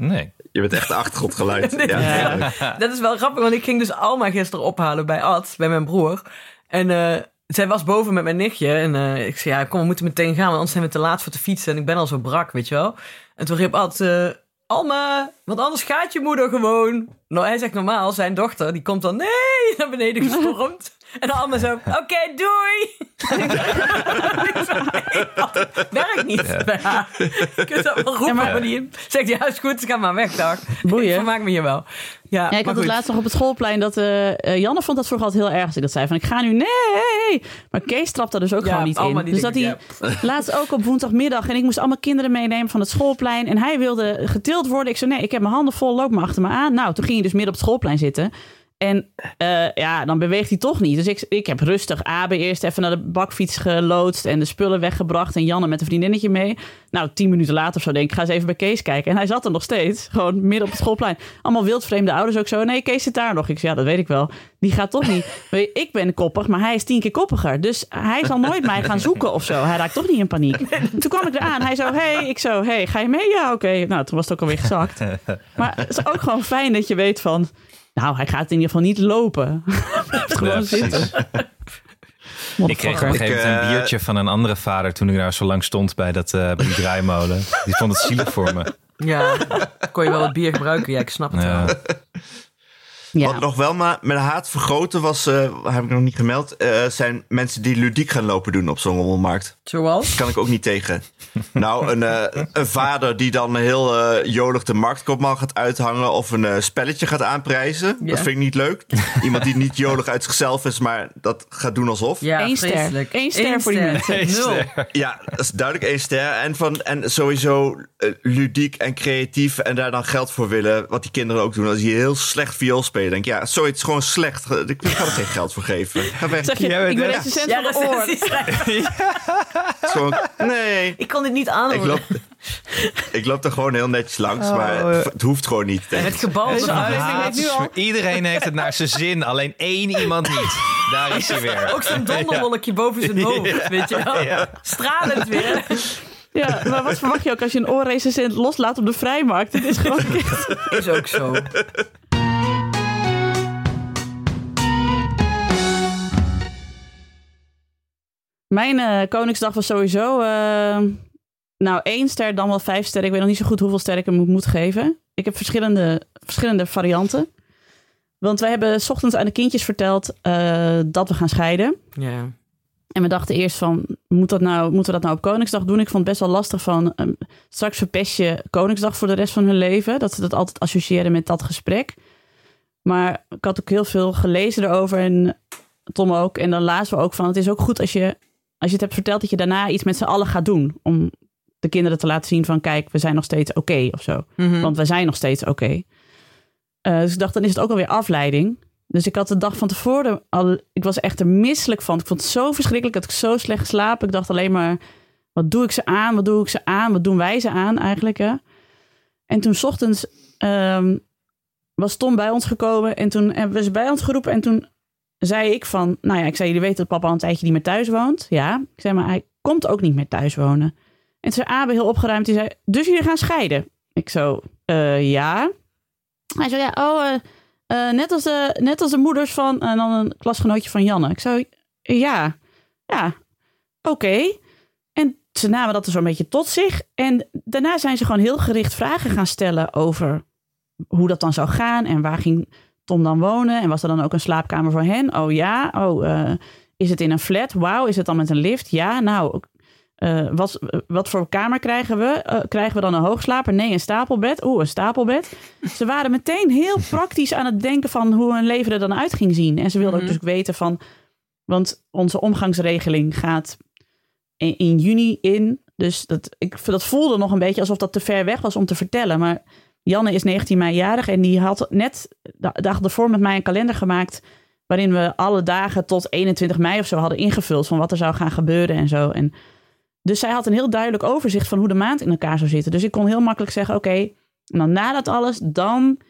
Nee. Je bent echt de achtergrondgeluid. ja, Ja. heerlijk. Dat is wel grappig, want ik ging dus Alma gisteren ophalen bij Ad, bij mijn broer. En eh, zij was boven met mijn nichtje. En eh, ik zei, ja, kom, we moeten meteen gaan, want anders zijn we te laat voor te fietsen. En ik ben al zo brak, weet je wel. En toen riep Ad, eh, Alma, want anders gaat je moeder gewoon. Nou, hij zegt normaal, zijn dochter, die komt dan, nee, naar beneden gestormd. En dan Alma zo, oké, doei. ik nee, Ad, werkt niet bij haar. Je kunt dat wel roepen, Ja, maar- die zegt, ja, is goed, ga maar weg, dag. Boeien. Ik vermaak me hier wel. Ja, Ja, ik had het laatst nog op het schoolplein dat eh, eh, Janne vond dat vroeger altijd heel erg als ik dat zei. Van ik ga nu, nee. Maar Kees trapte er dus ook Ja, gewoon niet allemaal in. Dus dat hij laatst ook op woensdagmiddag en ik moest allemaal kinderen meenemen van het schoolplein. En hij wilde getild worden. Ik zei nee, ik heb mijn handen vol, loop maar achter me aan. Nou, toen ging hij dus midden op het schoolplein zitten. En eh, ja, dan beweegt hij toch niet. Dus ik, ik heb rustig Abe eerst even naar de bakfiets geloodst en de spullen weggebracht. En Janne met een vriendinnetje mee. Nou, tien minuten later of zo denk ik, ga eens even bij Kees kijken. En hij zat er nog steeds, gewoon midden op het schoolplein. Allemaal wildvreemde ouders ook zo. Nee, Kees zit daar nog. Ik zei, ja, dat weet ik wel. Die gaat toch niet. Ik ben koppig, maar hij is tien keer koppiger. Dus hij zal nooit mij gaan zoeken of zo. Hij raakt toch niet in paniek. Toen kwam ik eraan. Hij zo, hey, ik zo, hey, ga je mee? Ja, oké. Nou, toen was het ook alweer gezakt. Maar het is ook gewoon fijn dat je weet van... Nou, hij gaat in ieder geval niet lopen. Gewoon Ja, zitten. Ik kreeg op een gegeven moment een eh, biertje van een andere vader... toen ik daar zo lang stond bij, dat, eh, bij die draaimolen. Die vond het zielig voor me. Ja, kon je wel wat bier gebruiken? Ja, ik snap het Ja. wel. Ja. Wat nog wel maar met haat vergroten was, eh, heb ik nog niet gemeld, eh, zijn mensen die ludiek gaan lopen doen op zo'n rommelmarkt. Zoals? Kan ik ook niet tegen. nou, een, eh, een vader die dan heel eh, jolig de marktkoopman gaat uithangen of een eh, spelletje gaat aanprijzen. Ja. Dat vind ik niet leuk. Iemand die niet jolig uit zichzelf is, maar dat gaat doen alsof. Ja, Eén ster. Eén ster voor die mensen. Ja, dat is duidelijk één ster. En, van, en sowieso ludiek en creatief en daar dan geld voor willen. Wat die kinderen ook doen. Als die heel slecht viool spelen. Denk ja, zoiets is gewoon slecht. Ik ga er geen geld voor geven. Ga weg. Zeg je, ik ben echt- recensent Ja, van de oor. Het nee. Ik kon dit niet aan. Ik loop, ik loop er gewoon heel netjes langs, Oh, maar het hoeft gewoon niet. denk Het gebal. Is Iedereen heeft het naar zijn zin, alleen één iemand niet. Daar is hij weer. Ook zo'n donderwolkje boven zijn hoofd, weet je wel. Ja. Stralend weer. Ja, maar wat verwacht je ook als je een oorrecensent loslaat op de vrijmarkt? Het is gewoon... Is ook zo. Mijn eh, Koningsdag was sowieso... eh, nou, één ster, dan wel vijf sterren. Ik weet nog niet zo goed hoeveel sterren ik hem moet, moet geven. Ik heb verschillende, verschillende varianten. Want wij hebben 's ochtends aan de kindjes verteld eh, dat we gaan scheiden. Ja. En we dachten eerst van, moet dat nou, moeten we dat nou op Koningsdag doen? Ik vond het best wel lastig van, ehm, straks verpest je Koningsdag voor de rest van hun leven. Dat ze dat altijd associëren met dat gesprek. Maar ik had ook heel veel gelezen erover en Tom ook. En dan lazen we ook van, het is ook goed als je, als je het hebt verteld dat je daarna iets met z'n allen gaat doen. Om de kinderen te laten zien van, kijk, we zijn nog steeds oké of zo. Mhm. Want wij zijn nog steeds oké. Eh, dus ik dacht, dan is het ook alweer afleiding. Dus ik had de dag van tevoren al... Ik was echt er misselijk van. Ik vond het zo verschrikkelijk. dat ik zo slecht geslapen. Ik dacht alleen maar... Wat doe ik ze aan? Wat doe ik ze aan? Wat doen wij ze aan eigenlijk? Hè? En toen 's ochtends ehm, was Tom bij ons gekomen. En toen hebben we ze bij ons geroepen. En toen zei ik van... Nou ja, ik zei, jullie weten dat papa al een tijdje niet meer thuis woont. Ja. Ik zei, maar hij komt ook niet meer thuis wonen. En toen zei Abe heel opgeruimd. Die zei, dus jullie gaan scheiden? Ik zo, eh, ja. Hij zei, ja, oh, eh, eh, net, als de, net als de moeders van... En dan een klasgenootje van Janne. Ik zo, ja, ja, oké. En ze namen dat er zo'n beetje tot zich. En daarna zijn ze gewoon heel gericht vragen gaan stellen over hoe dat dan zou gaan. En waar ging Tom dan wonen? En was er dan ook een slaapkamer voor hen? Oh ja, oh, eh, is het in een flat? Wauw, is het dan met een lift? Ja, nou, eh, wat, wat voor kamer krijgen we? Eh, krijgen we dan een hoogslaper? Nee, een stapelbed. Oeh, een stapelbed. Ze waren meteen heel praktisch aan het denken van hoe hun leven er dan uit ging zien. En ze wilden Mhm. ook dus weten van... Want onze omgangsregeling gaat in, in juni in. Dus dat, ik, dat voelde nog een beetje alsof dat te ver weg was om te vertellen. Maar Janne is 19 mei jarig en die had net de dag ervoor met mij een kalender gemaakt... waarin we alle dagen tot 21 mei of zo hadden ingevuld... van wat er zou gaan gebeuren en zo. En dus zij had een heel duidelijk overzicht van hoe de maand in elkaar zou zitten. Dus ik kon heel makkelijk zeggen: oké, en dan na dat alles, dan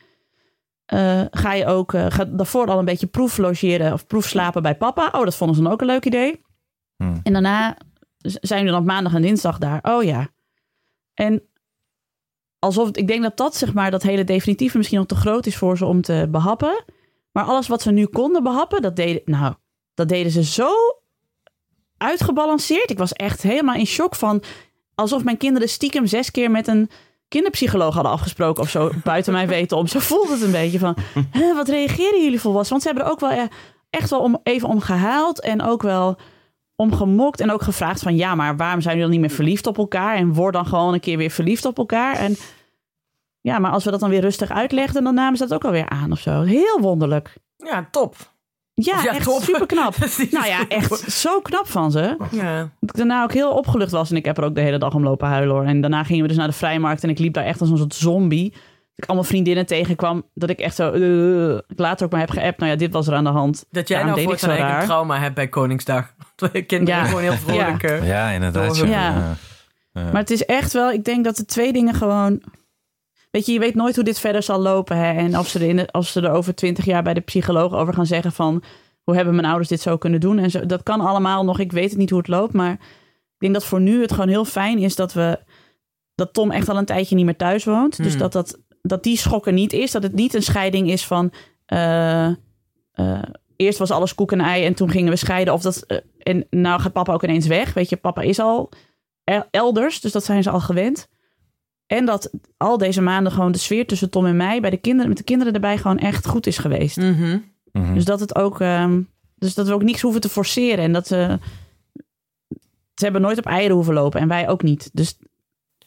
eh, ga je ook eh, ga daarvoor al een beetje proeflogeren of proefslapen bij papa. Oh, dat vonden ze dan ook een leuk idee. Hmm. En daarna zijn we dan op maandag en dinsdag daar. Oh ja. En alsof ik denk dat dat zeg maar dat hele definitieve misschien nog te groot is voor ze om te behappen. Maar alles wat ze nu konden behappen, dat deden, nou, dat deden ze zo uitgebalanceerd. Ik was echt helemaal in shock van alsof mijn kinderen stiekem zes keer met een kinderpsycholoog hadden afgesproken of zo, buiten mijn weten om. Zo voelde het een beetje van, wat reageren jullie volwassen? Want ze hebben er ook wel eh, echt wel om, even om gehaald en ook wel om gemokt en ook gevraagd van, ja, maar waarom zijn jullie dan niet meer verliefd op elkaar? En word dan gewoon een keer weer verliefd op elkaar. En ja, maar als we dat dan weer rustig uitlegden, dan namen ze dat ook alweer aan of zo. Heel wonderlijk. Ja, top. Ja, Ja, echt top. super knap. Nou ja, echt zo knap van ze. Ja. Dat ik daarna ook heel opgelucht was. En ik heb er ook de hele dag om lopen huilen hoor. En daarna gingen we dus naar de vrijmarkt. En ik liep daar echt als een soort zombie. Ik allemaal vriendinnen tegenkwam. Dat ik echt zo... ik later ook maar heb geappt. Nou ja, dit was er aan de hand. Dat jij Daarom nou deed ik voortaan zo eigenlijk een raar. trauma hebt bij Koningsdag. Kinderen Ja. gewoon heel vrolijk... eh, Ja, inderdaad. Ja. Ja. Maar het is echt wel... Ik denk dat de twee dingen gewoon... Weet je, je weet nooit hoe dit verder zal lopen. Hè? En of ze, er in de- als ze er over twintig jaar bij de psycholoog over gaan zeggen van... Hoe hebben mijn ouders dit zo kunnen doen? En zo, dat kan allemaal nog. Ik weet het niet hoe het loopt. Maar ik denk dat voor nu het gewoon heel fijn is dat we... Dat Tom echt al een tijdje niet meer thuis woont. Dus Hmm. dat, dat, dat die schok er niet is. Dat het niet een scheiding is van... eh, eh, eerst was alles koek en ei en toen gingen we scheiden. Of dat, eh, en nou gaat papa ook ineens weg. Weet je, papa is al el- elders. Dus dat zijn ze al gewend. En dat al deze maanden gewoon de sfeer tussen Tom en mij... bij de kinderen, met de kinderen erbij gewoon echt goed is geweest. Mhm. Mhm. Dus dat het ook... ehm, dus dat we ook niks hoeven te forceren. En dat ze... Ze hebben nooit op eieren hoeven lopen. En wij ook niet. Dus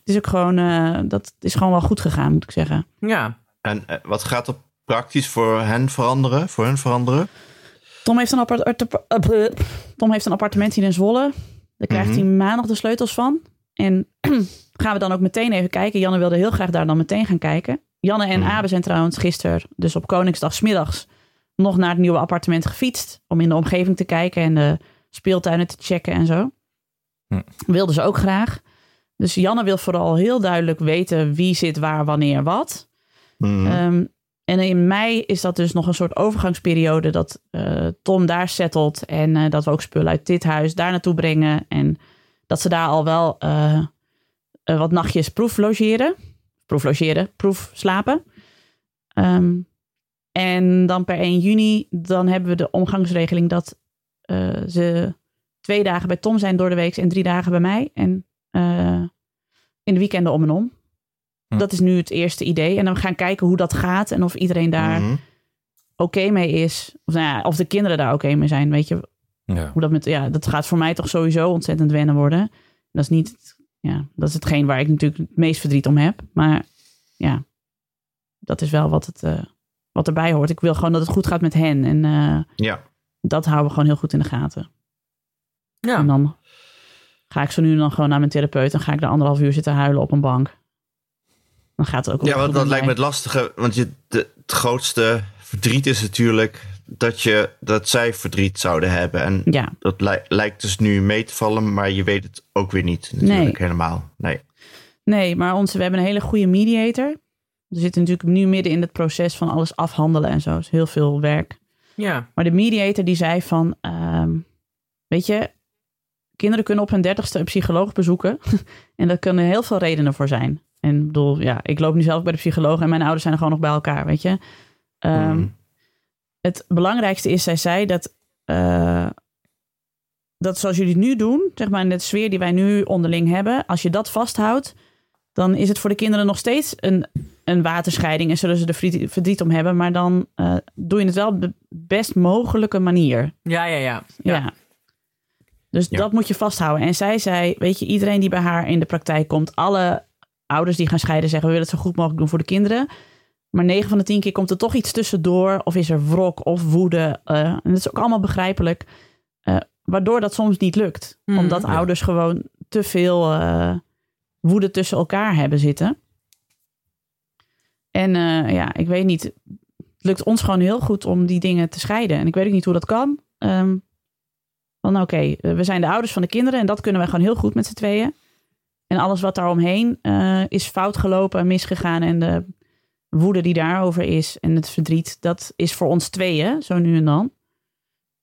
is ook gewoon... eh, dat is gewoon wel goed gegaan, moet ik zeggen. Ja. En eh, wat gaat er praktisch voor hen veranderen? Voor hen veranderen? Tom heeft een, arte- eh. Tom heeft een appartement hier in Zwolle. Daar krijgt Mhm. hij maandag de sleutels van. En gaan we dan ook meteen even kijken. Janne wilde heel graag daar dan meteen gaan kijken. Janne en Mhm. Abe zijn trouwens gisteren, dus op Koningsdag 's middags, nog naar het nieuwe appartement gefietst. Om in de omgeving te kijken en de speeltuinen te checken en zo. Hm. Wilden ze ook graag. Dus Janne wil vooral heel duidelijk weten wie zit waar, wanneer, wat. Mhm. Ehm, en in mei is dat dus nog een soort overgangsperiode dat eh, Tom daar settelt en eh, dat we ook spullen uit dit huis daar naartoe brengen. En dat ze daar al wel eh, wat nachtjes proef logeren. Proef logeren, proef slapen. Ehm, en dan per 1 juni, dan hebben we de omgangsregeling dat ze twee dagen bij Tom zijn door de week en drie dagen bij mij. En eh, in de weekenden om en om. Hm. Dat is nu het eerste idee. En dan gaan kijken hoe dat gaat en of iedereen daar Mhm. oké mee is. Of, nou ja, of de kinderen daar oké mee zijn. Weet je, Ja. hoe dat met. Ja, dat gaat voor mij toch sowieso ontzettend wennen worden. Dat is niet. Ja, dat is hetgeen waar ik natuurlijk het meest verdriet om heb. Maar ja, dat is wel wat, het, eh, wat erbij hoort. Ik wil gewoon dat het goed gaat met hen. En eh, Ja. dat houden we gewoon heel goed in de gaten. En Ja. dan ga ik zo nu en dan gewoon naar mijn therapeut. En ga ik daar anderhalf uur zitten huilen op een bank. Dan gaat het ook wel Ja, want dat lijkt me het lastige. Want je, de, het grootste verdriet is natuurlijk dat, je, dat zij verdriet zouden hebben. En Ja, dat lij- lijkt dus nu mee te vallen, maar je weet het ook weer niet natuurlijk Nee. helemaal. Nee. Nee, maar onze, we hebben een hele goede mediator. We zitten natuurlijk nu midden in het proces van alles afhandelen en zo. is heel veel werk. Ja. Maar de mediator die zei van, ehm, weet je, kinderen kunnen op hun dertigste een psycholoog bezoeken. en daar kunnen heel veel redenen voor zijn. En ik bedoel, ja, ik loop nu zelf bij de psycholoog en mijn ouders zijn er gewoon nog bij elkaar, weet je. Ehm, Mm. Het belangrijkste is, zij zei dat, eh, dat zoals jullie het nu doen, zeg maar in de sfeer die wij nu onderling hebben, als je dat vasthoudt, dan is het voor de kinderen nog steeds een, een waterscheiding en zullen ze er verdriet, verdriet om hebben, maar dan eh, doe je het wel op de best mogelijke manier. Ja, ja, ja. Ja. Dus Ja. dat moet je vasthouden. En zij zei, weet je, iedereen die bij haar in de praktijk komt, alle ouders die gaan scheiden zeggen, we willen het zo goed mogelijk doen voor de kinderen. Maar 9 van de 10 keer komt er toch iets tussendoor. Of is er wrok of woede. eh, en dat is ook allemaal begrijpelijk. eh, waardoor dat soms niet lukt. Mhm. Omdat Ja. ouders gewoon te veel eh, woede tussen elkaar hebben zitten. En eh, ja, ik weet niet. Het lukt ons gewoon heel goed om die dingen te scheiden. En ik weet ook niet hoe dat kan. Ehm, van oké, eh, we zijn de ouders van de kinderen. En dat kunnen wij gewoon heel goed met z'n tweeën. En alles wat daaromheen eh is fout gelopen en misgegaan. En de woede die daarover is en het verdriet, dat is voor ons tweeën, zo nu en dan.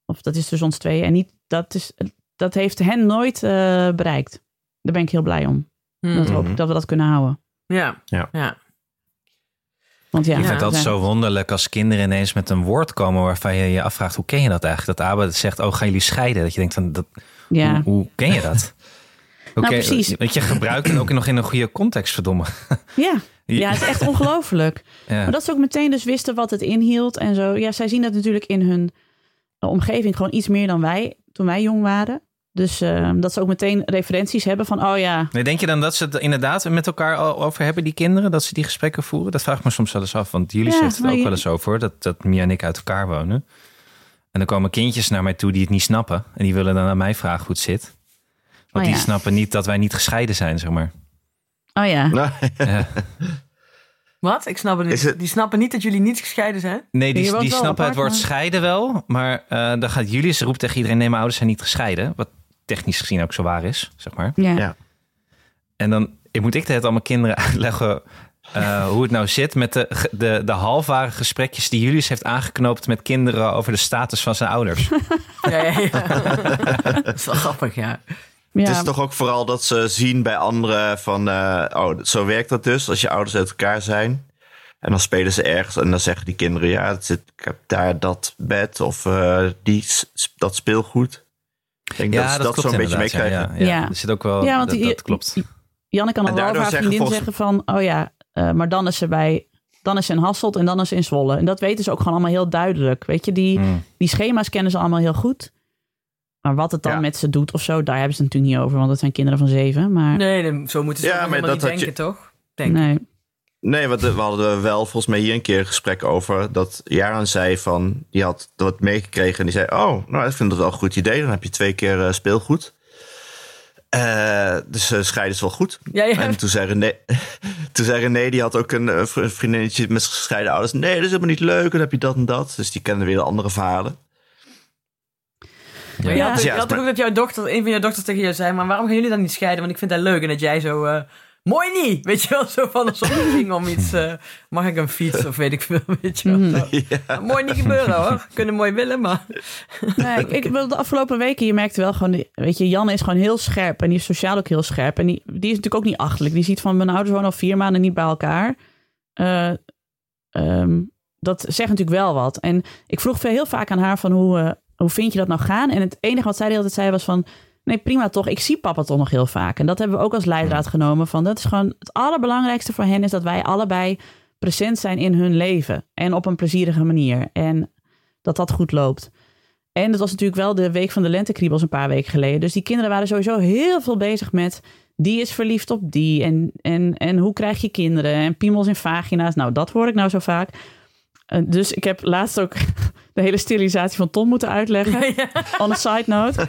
Of dat is dus ons tweeën. En niet, dat, is, dat heeft hen nooit eh, bereikt. Daar ben ik heel blij om. Dat hoop Mhm. ik dat we dat kunnen houden. Ja. Ja. ja. Want ja, Ik vind dat zo wonderlijk als kinderen ineens met een woord komen waarvan je je afvraagt, hoe ken je dat eigenlijk? Dat Abe zegt, oh, gaan jullie scheiden? Dat je denkt van, dat, hoe, hoe ken je dat? Nou, precies. Want je gebruikt het ook nog in een goede context, verdomme. Ja. ja, het is echt ongelooflijk. Ja. Maar dat ze ook meteen dus wisten wat het inhield en zo. Ja, zij zien dat natuurlijk in hun omgeving gewoon iets meer dan wij toen wij jong waren. Dus eh, dat ze ook meteen referenties hebben van, oh ja, Nee, denk je dan dat ze het inderdaad met elkaar al over hebben, die kinderen? Dat ze die gesprekken voeren? Dat vraag ik me soms wel eens af. Want jullie Ja, het ook je- wel eens over, dat, dat Mia en ik uit elkaar wonen. En dan komen kindjes naar mij toe die het niet snappen. En die willen dan aan mij vragen hoe het zit. Want Oh die ja. snappen niet dat wij niet gescheiden zijn, zeg maar. oh ja. Nou, Ja. Wat? Ik snap het niet. Het- Die snappen niet dat jullie niet gescheiden zijn? Nee, die, die snappen het woord maar- scheiden wel. Maar eh, dan gaat jullie, ze roept tegen iedereen, nee, mijn ouders zijn niet gescheiden. Wat technisch gezien ook zo waar is, zeg maar. Ja. Ja. En dan ik moet ik het aan mijn kinderen uitleggen eh, hoe het nou zit met de, de, de halfware gesprekjes die Julius heeft aangeknoopt met kinderen over de status van zijn ouders. Ja, ja, ja. dat is wel grappig, ja. Ja. Het is toch ook vooral dat ze zien bij anderen van... eh, oh, zo werkt dat dus als je ouders uit elkaar zijn. En dan spelen ze ergens en dan zeggen die kinderen... ja, het zit, ik heb daar dat bed of eh, die, dat speelgoed. Ik denk dat ze dat zo'n beetje meekrijgen. Ja, ja, ja. Ja. Er zit ook wel, Ja, want dat, dat klopt. Janne kan dan wel haar zeggen vriendin volgens- zeggen van... Oh ja, eh, maar dan is ze bij... Dan is ze in Hasselt en dan is ze in Zwolle. En dat weten ze ook gewoon allemaal heel duidelijk. Weet je, die, Hmm. die schema's kennen ze allemaal heel goed. Maar wat het dan Ja. met ze doet of zo, daar hebben ze het natuurlijk niet over. Want dat zijn kinderen van zeven. Maar Nee, zo moeten ze Ja, maar niet dat denken, toch? Denk. nee. Nee, want we hadden wel volgens mij hier een keer een gesprek over. Dat Jaran zei van, die had wat meegekregen. En die zei, oh, nou, ik vind dat wel een goed idee. Dan heb je twee keer eh, speelgoed. Eh, dus eh, scheiden is wel goed. Ja, ja. En toen zei, René, toen zei René, die had ook een vri- vriendinnetje met gescheiden ouders. Nee, dat is helemaal niet leuk. Dan heb je dat en dat. Dus die kenden weer de andere verhalen. Je Ja. had, je had toch maar- ook dat jouw dochter, een van jouw dochters tegen jou zei, maar waarom gaan jullie dan niet scheiden? Want ik vind dat leuk. En dat jij zo, eh, mooi niet! Weet je wel, zo van alsof het ging om iets, eh, mag ik een fiets of weet ik veel, weet je wel. Zo. Ja. Mooi niet gebeuren hoor. Kunnen mooi willen, maar... Nee, ik, ik wil de afgelopen weken, je merkte wel gewoon, weet je, Janne is gewoon heel scherp en die is sociaal ook heel scherp. En die, die is natuurlijk ook niet achterlijk. Die ziet van, mijn ouders wonen al vier maanden niet bij elkaar. Eh, ehm, dat zegt natuurlijk wel wat. En ik vroeg heel vaak aan haar van, hoe, eh, hoe vind je dat nou gaan? En het enige wat zij de hele tijd zei was van, nee prima toch, ik zie papa toch nog heel vaak. En dat hebben we ook als leidraad genomen van, dat is gewoon het allerbelangrijkste voor hen is dat wij allebei present zijn in hun leven. En op een plezierige manier. En dat dat goed loopt. En dat was natuurlijk wel de week van de lentekriebels een paar weken geleden. Dus die kinderen waren sowieso heel veel bezig met... die is verliefd op die en, en, en hoe krijg je kinderen... en piemels en vagina's. Nou, dat hoor ik nou zo vaak. Eh, dus ik heb laatst ook de hele sterilisatie van Tom moeten uitleggen. On a side note.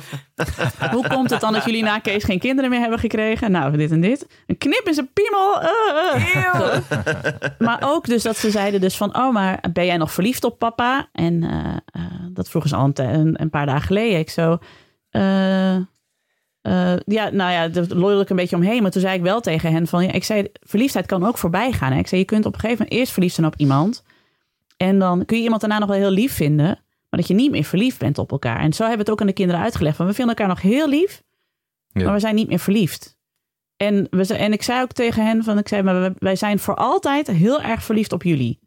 hoe komt het dan dat jullie na Kees geen kinderen meer hebben gekregen? Nou, dit en dit. Een knip in zijn piemel. eh, eh. Maar ook dus dat ze zeiden dus van... oh, maar ben jij nog verliefd op papa? En eh, dat vroegen ze al een, een, een paar dagen geleden. Ik zo... ja, nou ja, daar lol ik een beetje omheen. Maar toen zei ik wel tegen hen van... Ja, ik zei, verliefdheid kan ook voorbij gaan. Hè? Ik zei, je kunt op een gegeven moment eerst verliefd zijn op iemand... en dan kun je iemand daarna nog wel heel lief vinden... maar dat je niet meer verliefd bent op elkaar. En zo hebben we het ook aan de kinderen uitgelegd. Van, we vinden elkaar nog heel lief... Ja. maar we zijn niet meer verliefd. En, we, ze- en ik zei ook tegen hen van, ik zei, maar wij zijn voor altijd heel erg verliefd op jullie.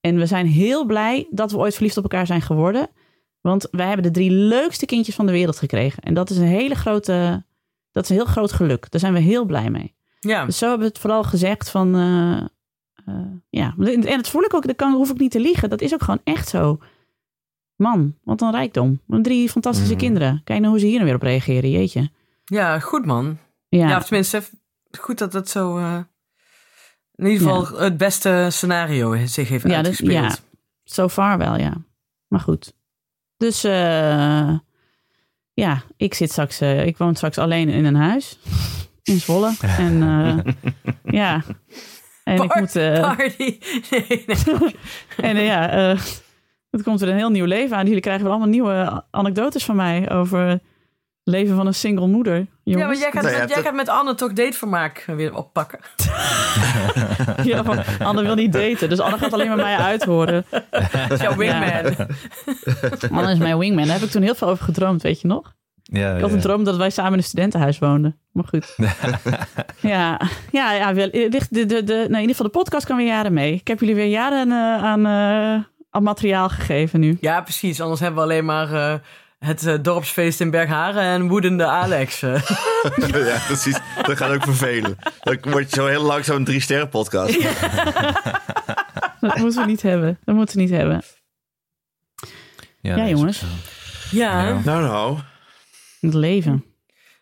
En we zijn heel blij dat we ooit verliefd op elkaar zijn geworden. Want wij hebben de drie leukste kindjes van de wereld gekregen. En dat is een hele grote, dat is een heel groot geluk. Daar zijn we heel blij mee. Ja, Dus zo hebben we het vooral gezegd van, eh, eh, ja. En het voel ik ook, dat kan, hoef ik niet te liegen. Dat is ook gewoon echt zo. Man, wat een rijkdom. Drie fantastische kinderen. Kijk nou hoe ze hier nou weer op reageren, jeetje. ja goed man. Ja, Ja, of tenminste, goed dat het zo... eh, in ieder geval het beste scenario zich heeft Ja, dus- uitgespeeld. ja. so far wel, ja. Maar goed. Dus eh, ja, ik zit straks, ik woon straks alleen in een huis in Zwolle. En eh, ja, en ik moet, eh, Party. Nee, nee. en eh, ja, eh, het komt weer een heel nieuw leven aan. Jullie krijgen wel allemaal nieuwe anekdotes van mij over het leven van een single moeder. Ja, maar jij gaat, Nee, met, jij het- gaat met Anne toch datevermaak weer oppakken. Ja, van, Anne wil niet daten, dus Anne gaat alleen maar mij uithoren. Dat is jouw wingman. Anne is mijn wingman. Daar heb ik toen heel veel over gedroomd, weet je nog? Ja, Ik had een ja. droom dat wij samen in een studentenhuis woonden. Maar goed. ja, ja, ja wel, eh, ligt de, de, de, nou, in ieder geval de podcast kan weer jaren mee. Ik heb jullie weer jaren eh, aan, eh, aan materiaal gegeven nu. Ja, precies. Anders hebben we alleen maar eh, het dorpsfeest in Bergharen en woedende Alex. ja, precies. Dat gaat ook vervelen. Dan word je zo heel langzaam een drie-sterren podcast. Dat moeten we niet hebben. Dat moeten we niet hebben. Ja, is jongens. ja, Ja. Nou, nou. Het leven.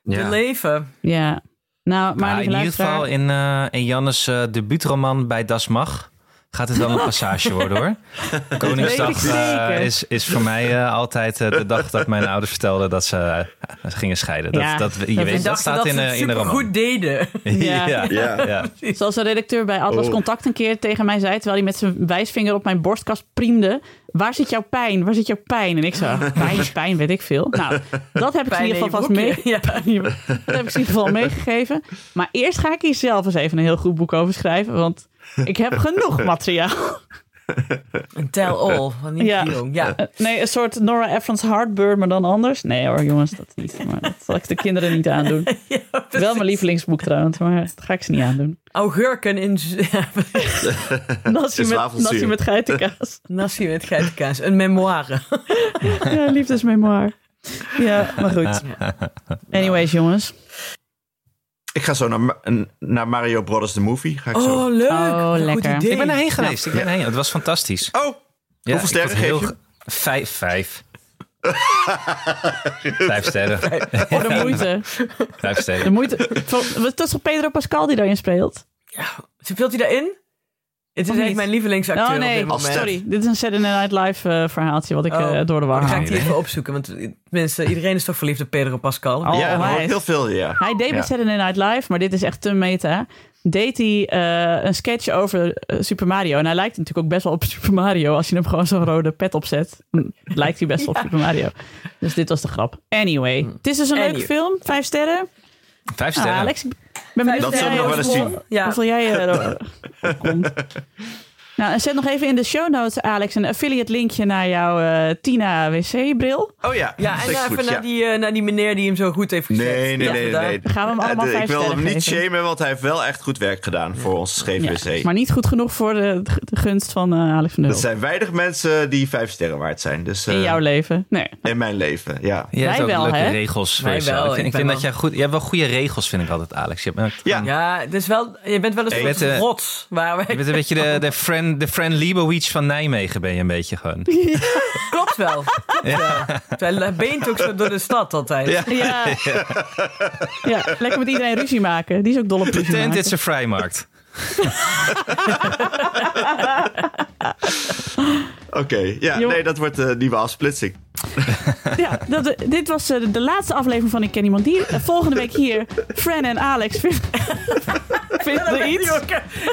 de Ja. leven. Ja. Nou, maar in ieder geval in, eh in Jannes eh, debuutroman bij Das Mag gaat het wel een passage worden hoor. Koningsdag eh, is, is voor mij eh, altijd de dag dat mijn ouders vertelden dat ze gingen scheiden. Dat, Ja, dat, je dat weet, dat staat dat in, ze het in de roman. supergoed deden. Ja. ja, Ja. ja. Zoals de redacteur bij Atlas Oh. Contact een keer tegen mij zei... terwijl hij met zijn wijsvinger op mijn borstkast priemde... waar zit jouw pijn? Waar zit jouw pijn? En ik zo, pijn, pijn, weet ik veel. Nou, dat heb ik ze in ieder geval vast mee... Ja. Dat heb ik in ieder geval meegegeven. Maar eerst ga ik hier zelf eens even een heel goed boek over schrijven... want ik heb genoeg materiaal. Een tell-all van Nick Ja. Jong. Ja. Eh, nee, een soort Nora Ephron's Heartburn, maar dan anders. Nee hoor, jongens, dat niet. Maar dat zal ik de kinderen niet aandoen. Ja, Wel mijn lievelingsboek trouwens, maar dat ga ik ze niet aandoen. Augurken in z- ja, Nasi met, met geitenkaas. nasi met geitenkaas. Een memoire. Ja, liefdesmemoir. Ja, maar goed. Anyways, jongens. Ik ga zo naar, naar Mario Brothers the Movie. Ga ik zo. Oh, leuk. Oh, Goed lekker. idee. Ik ben erheen geweest. Ik ben erheen. Het was fantastisch. Oh, Ja, hoeveel sterren geef je? Vijf. Vijf. Vijf sterren. Voor de moeite. Vijf De sterren. moeite. Het is toch Pedro Pascal die daarin speelt? Speelt hij daarin? Het is echt niet? mijn lievelingsacteur Oh op dit moment. sorry. Dit is een Saturday Night Live eh, verhaaltje wat ik Oh. eh, door de war Dan ga ik die even opzoeken, want tenminste, iedereen is toch verliefd op Pedro Pascal. Oh, ja, ik onwijs. heel veel, ja. Hij deed bij Ja. Saturday Night Live, maar dit is echt te meta. Deed hij eh, een sketch over eh, Super Mario. En hij lijkt natuurlijk ook best wel op Super Mario. Als je hem gewoon zo'n rode pet opzet, lijkt hij best wel op Super Mario. Dus dit was de grap. Anyway, het is dus een leuke film. Vijf sterren. Vijf Ah, sterren. Alex, ik ben benieuwd Dat zullen we nog wel eens hoeveel- zien. Ja. Hoeveel jij er uh, komt. Nou, en zet nog even in de show notes, Alex, een affiliate linkje naar jouw eh, Tina wc-bril. Oh ja, Ja, en even goed, naar, ja. die, eh, naar die meneer die hem zo goed heeft gezet. Nee, nee, Ja, nee, nee. gaan we hem allemaal vijf Ik wil hem niet geven. shamen, want hij heeft wel echt goed werk gedaan voor ons Ja, GVC. maar niet goed genoeg voor de, de gunst van eh, Alex van der Er zijn weinig mensen die vijf sterren waard zijn. Dus, eh, In jouw leven. Nee. in mijn leven, ja. Je hebt Wij ook wel, leuke hè? regels voor Wij jezelf. wel, Ik vind, ik dat jij goed... Je hebt wel goede regels, vind ik altijd, Alex. Je, bent, Ja. Ja, dus wel, je bent wel een Je soort bent, eh, rots. Je bent een beetje de, de, de friend Liebowitz van Nijmegen, ben je een beetje gewoon. Klopt wel. Klopt wel. Terwijl beent ook zo door de stad altijd. Ja. Ja. ja, lekker met iedereen ruzie maken. Die is ook dol op ruzie Pretend maken. it's a vrijmarkt. Oké, ja, nee, dat wordt de nieuwe afsplitsing. Ja, dat, dit was eh, de laatste aflevering van Ik Ken Iemand Die. Eh, volgende week hier, Fran en Alex vinden vinden er iets.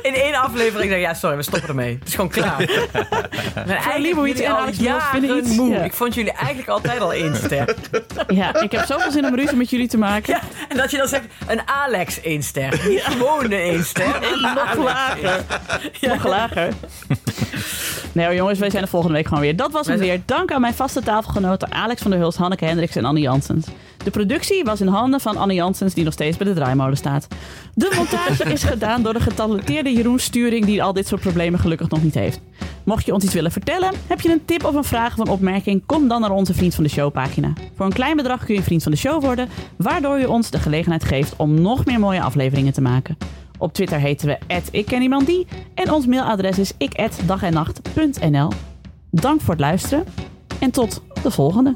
In één aflevering zeg ik, ja, sorry, we stoppen ermee. Het is gewoon klaar. Maar Liebowitz en Alex vinden iets. moe. Ja. Ik vond jullie eigenlijk altijd al één ster. Ja, ik heb zoveel zin om ruzie met jullie te maken. Ja, dat je dan zegt, een Alex één ster. Niet gewoon een één ster. Nog lager. Nog lager. Nee jongens, wij zijn de volgende week gewoon weer. Dat was Wij weer. Dank aan mijn vaste tafelgenoten Alex van der Hulst, Hanneke Hendricks en Annie Janssens. De productie was in handen van Annie Janssens, die nog steeds bij de draaimolen staat. De montage is gedaan door de getalenteerde Jeroen Sturing, die al dit soort problemen gelukkig nog niet heeft. Mocht je ons iets willen vertellen, heb je een tip of een vraag of een opmerking, kom dan naar onze Vriend van de Show pagina. Voor een klein bedrag kun je Vriend van de Show worden, waardoor je ons de gelegenheid geeft om nog meer mooie afleveringen te maken. Op Twitter heten we @ikkenniemandie en ons mailadres is ik@dagennacht.nl. Dank voor het luisteren en tot de volgende.